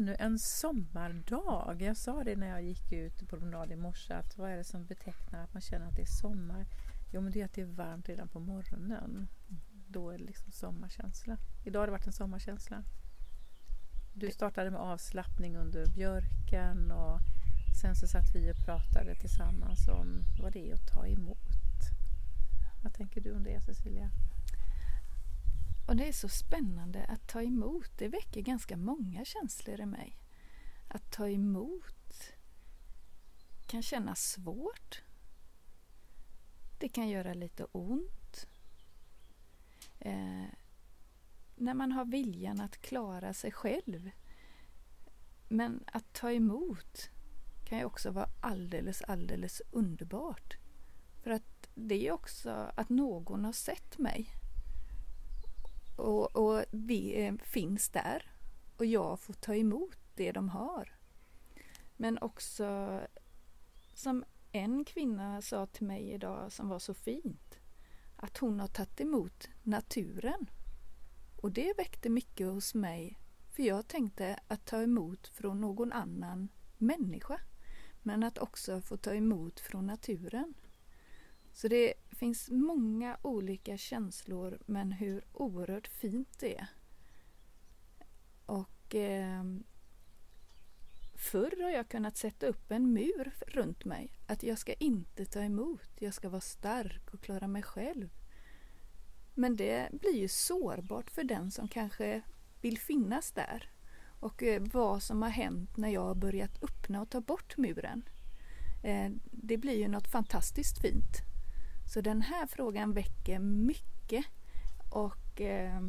ännu en sommardag. Jag sa det när jag gick ut på promenad i morse att vad är det som betecknar att man känner att det är sommar? Jo men det är att det är varmt redan på morgonen. Då är det liksom sommarkänsla. Idag har det varit en sommarkänsla. Du startade med avslappning under björken och sen så satt vi och pratade tillsammans om vad det är att ta emot. Vad tänker du om det Cecilia? Och det är så spännande att ta emot. Det väcker ganska många känslor i mig. Att ta emot kan kännas svårt. Det kan göra lite ont. Eh, när man har viljan att klara sig själv. Men att ta emot kan ju också vara alldeles, alldeles underbart. För att det är också att någon har sett mig. Och, och vi eh, finns där. Och jag får ta emot det de har. Men också som en kvinna sa till mig idag som var så fint. Att hon har tagit emot naturen. Och det väckte mycket hos mig. För jag tänkte att ta emot från någon annan människa. Men att också få ta emot från naturen. Så det finns många olika känslor men hur oerhört fint det är. Och eh, Förr har jag kunnat sätta upp en mur runt mig. Att jag ska inte ta emot, jag ska vara stark och klara mig själv. Men det blir ju sårbart för den som kanske vill finnas där. Och eh, vad som har hänt när jag har börjat öppna och ta bort muren. Eh, det blir ju något fantastiskt fint. Så den här frågan väcker mycket. Och eh,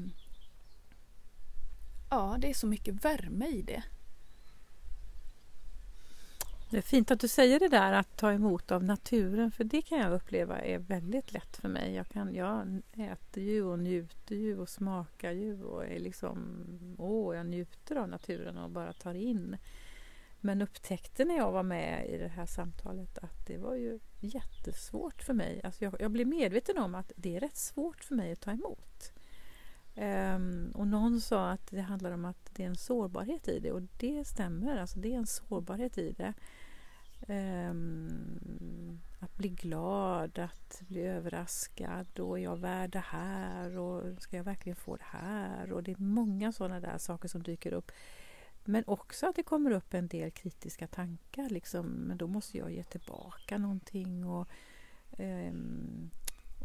ja, det är så mycket värme i det. Det är fint att du säger det där att ta emot av naturen för det kan jag uppleva är väldigt lätt för mig. Jag, kan, jag äter ju och njuter ju och smakar ju och är liksom, åh, jag njuter av naturen och bara tar in. Men upptäckte när jag var med i det här samtalet att det var ju jättesvårt för mig. Alltså jag, jag blev medveten om att det är rätt svårt för mig att ta emot. Um, och någon sa att det handlar om att det är en sårbarhet i det och det stämmer. Alltså det är en sårbarhet i det. Um, att bli glad, att bli överraskad och är jag värd det här och ska jag verkligen få det här? Och det är många sådana där saker som dyker upp. Men också att det kommer upp en del kritiska tankar. Liksom, men då måste jag ge tillbaka någonting. Och, um,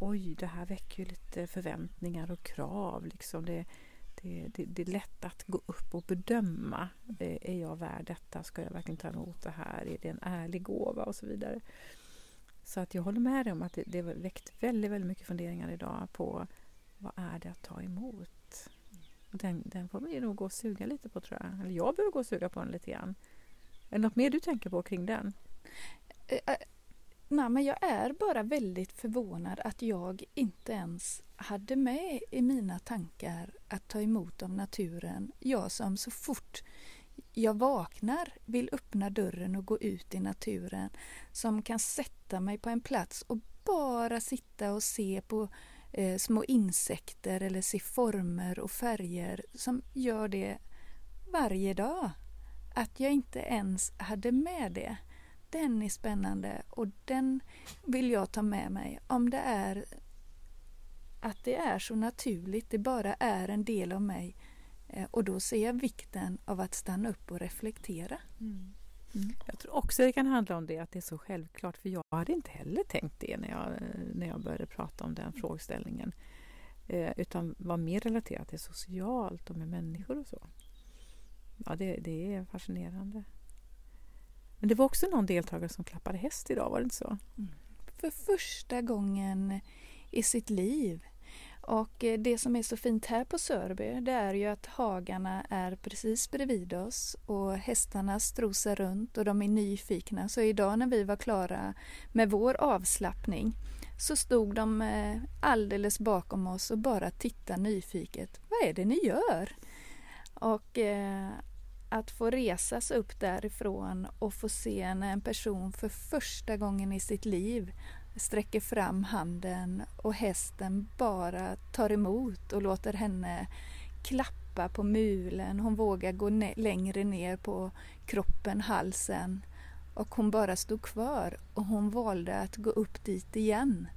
oj, det här väcker ju lite förväntningar och krav. Liksom. Det, det, det, det, är lätt att gå upp och bedöma. Eh, är jag värd detta? Ska jag verkligen ta emot det här? Är det en ärlig gåva? Och så vidare. Så att jag håller med dig om att det, det väckt väldigt, väldigt mycket funderingar idag på vad är det att ta emot? Den, den får vi nog gå och suga lite på tror jag. Eller jag behöver gå och suga på den lite grann. Är det något mer du tänker på kring den? Uh, Nej, men jag är bara väldigt förvånad att jag inte ens hade med i mina tankar att ta emot av naturen. Jag som så fort jag vaknar vill öppna dörren och gå ut i naturen. Som kan sätta mig på en plats och bara sitta och se på eh, små insekter eller se former och färger som gör det varje dag. Att jag inte ens hade med det den är spännande och den vill jag ta med mig. Om det är att det är så naturligt, det bara är en del av mig. Eh, och då ser jag vikten av att stanna upp och reflektera. Mm. Mm. Jag tror också det kan handla om det, att det är så självklart. För jag hade inte heller tänkt det när jag, när jag började prata om den frågeställningen. Eh, utan var mer relaterat till socialt och med människor och så. Ja, det, det är fascinerande. Men det var också någon deltagare som klappade häst idag, var det inte så? Mm. För första gången i sitt liv. Och eh, det som är så fint här på Sörby det är ju att hagarna är precis bredvid oss och hästarna strosar runt och de är nyfikna. Så idag när vi var klara med vår avslappning så stod de eh, alldeles bakom oss och bara tittade nyfiket. Vad är det ni gör? Och eh, att få resa sig upp därifrån och få se när en person för första gången i sitt liv sträcker fram handen och hästen bara tar emot och låter henne klappa på mulen, hon vågar gå ne längre ner på kroppen, halsen. Och hon bara stod kvar och hon valde att gå upp dit igen.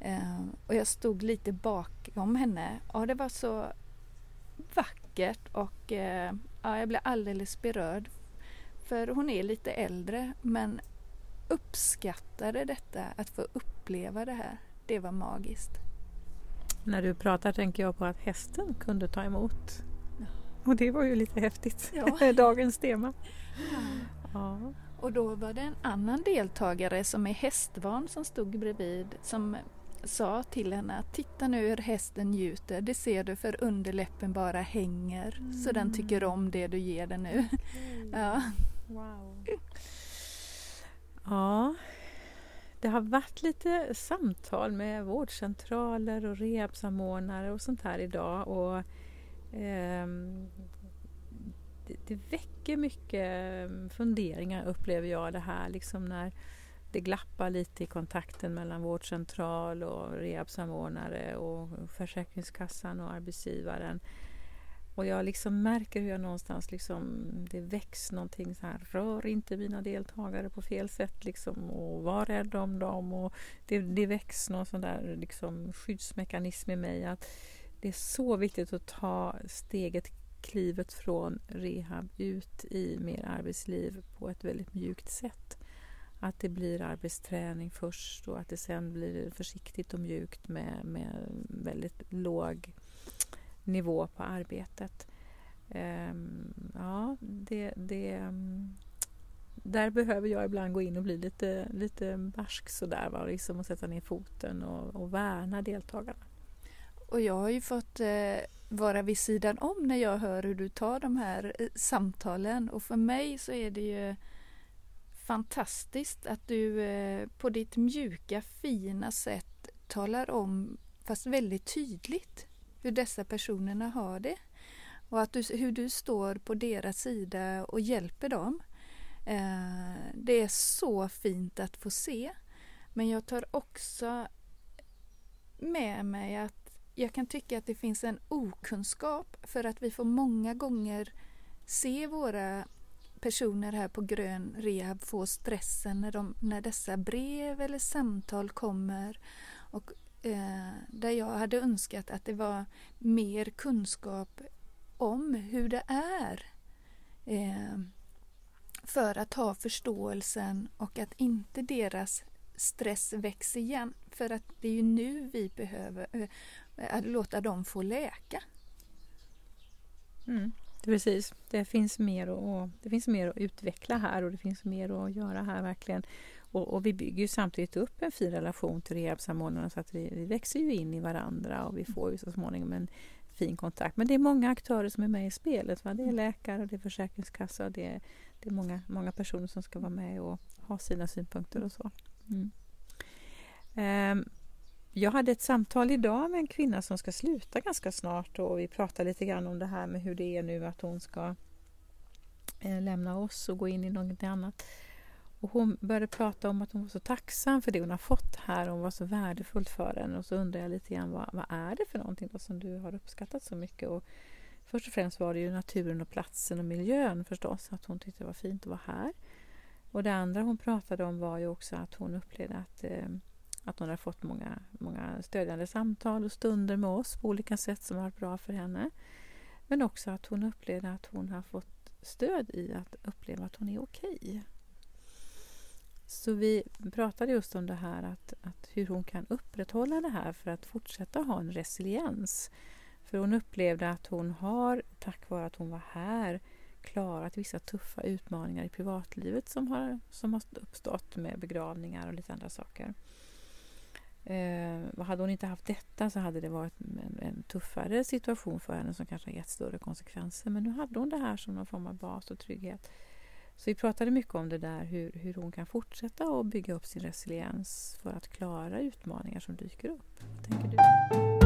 Eh, och jag stod lite bakom henne. och det var så vackert och eh, ja, jag blev alldeles berörd. För hon är lite äldre men uppskattade detta, att få uppleva det här. Det var magiskt. När du pratar tänker jag på att hästen kunde ta emot. Ja. Och det var ju lite häftigt, ja. dagens tema. Ja. ja. Och då var det en annan deltagare som är hästvan som stod bredvid som sa till henne att titta nu hur hästen njuter, det ser du för underläppen bara hänger mm. så den tycker om det du ger den nu. Okay. Ja. Wow. ja, det har varit lite samtal med vårdcentraler och rehabsamordnare och sånt här idag och eh, det, det väcker mycket funderingar upplever jag det här liksom när det glappar lite i kontakten mellan vårdcentral och rehabsamordnare och Försäkringskassan och arbetsgivaren. Och jag liksom märker hur jag någonstans liksom, det väcks någonting så här, rör inte mina deltagare på fel sätt liksom och var rädd om dem. Och det, det väcks någon sån där liksom skyddsmekanism i mig att det är så viktigt att ta steget, klivet från rehab ut i mer arbetsliv på ett väldigt mjukt sätt. Att det blir arbetsträning först och att det sen blir försiktigt och mjukt med, med väldigt låg nivå på arbetet. Um, ja, det, det, um, där behöver jag ibland gå in och bli lite, lite barsk sådär, va? Liksom och sätta ner foten och, och värna deltagarna. Och jag har ju fått eh, vara vid sidan om när jag hör hur du tar de här eh, samtalen och för mig så är det ju fantastiskt att du eh, på ditt mjuka fina sätt talar om, fast väldigt tydligt, hur dessa personerna har det. Och att du, hur du står på deras sida och hjälper dem. Eh, det är så fint att få se. Men jag tar också med mig att jag kan tycka att det finns en okunskap för att vi får många gånger se våra personer här på grön rehab får stressen när, de, när dessa brev eller samtal kommer. Och, eh, där jag hade önskat att det var mer kunskap om hur det är. Eh, för att ha förståelsen och att inte deras stress växer igen. För att det är ju nu vi behöver eh, låta dem få läka. Mm. Precis, det finns, mer att, det finns mer att utveckla här och det finns mer att göra här verkligen. Och, och vi bygger ju samtidigt upp en fin relation till rehabsamordnarna så att vi, vi, växer ju in i varandra och vi får ju så småningom en fin kontakt. Men det är många aktörer som är med i spelet. Va? Det är mm. läkare, och det är försäkringskassa och det är, det är många, många personer som ska vara med och ha sina synpunkter och så. Mm. Um, jag hade ett samtal idag med en kvinna som ska sluta ganska snart och vi pratade lite grann om det här med hur det är nu att hon ska eh, lämna oss och gå in i något annat. Och hon började prata om att hon var så tacksam för det hon har fått här och hon var så värdefullt för henne. Och så undrar jag lite grann vad, vad är det för någonting då som du har uppskattat så mycket? Och först och främst var det ju naturen och platsen och miljön förstås, att hon tyckte det var fint att vara här. Och det andra hon pratade om var ju också att hon upplevde att eh, att hon har fått många, många stödjande samtal och stunder med oss på olika sätt som har varit bra för henne. Men också att hon upplevde att hon har fått stöd i att uppleva att hon är okej. Okay. Så vi pratade just om det här att, att hur hon kan upprätthålla det här för att fortsätta ha en resiliens. För hon upplevde att hon har, tack vare att hon var här, klarat vissa tuffa utmaningar i privatlivet som har, som har uppstått med begravningar och lite andra saker. Eh, hade hon inte haft detta så hade det varit en, en, tuffare situation för henne som kanske har gett större konsekvenser. Men nu hade hon det här som någon form av bas och trygghet. Så vi pratade mycket om det där hur, hur hon kan fortsätta att bygga upp sin resiliens för att klara utmaningar som dyker upp. Vad tänker du?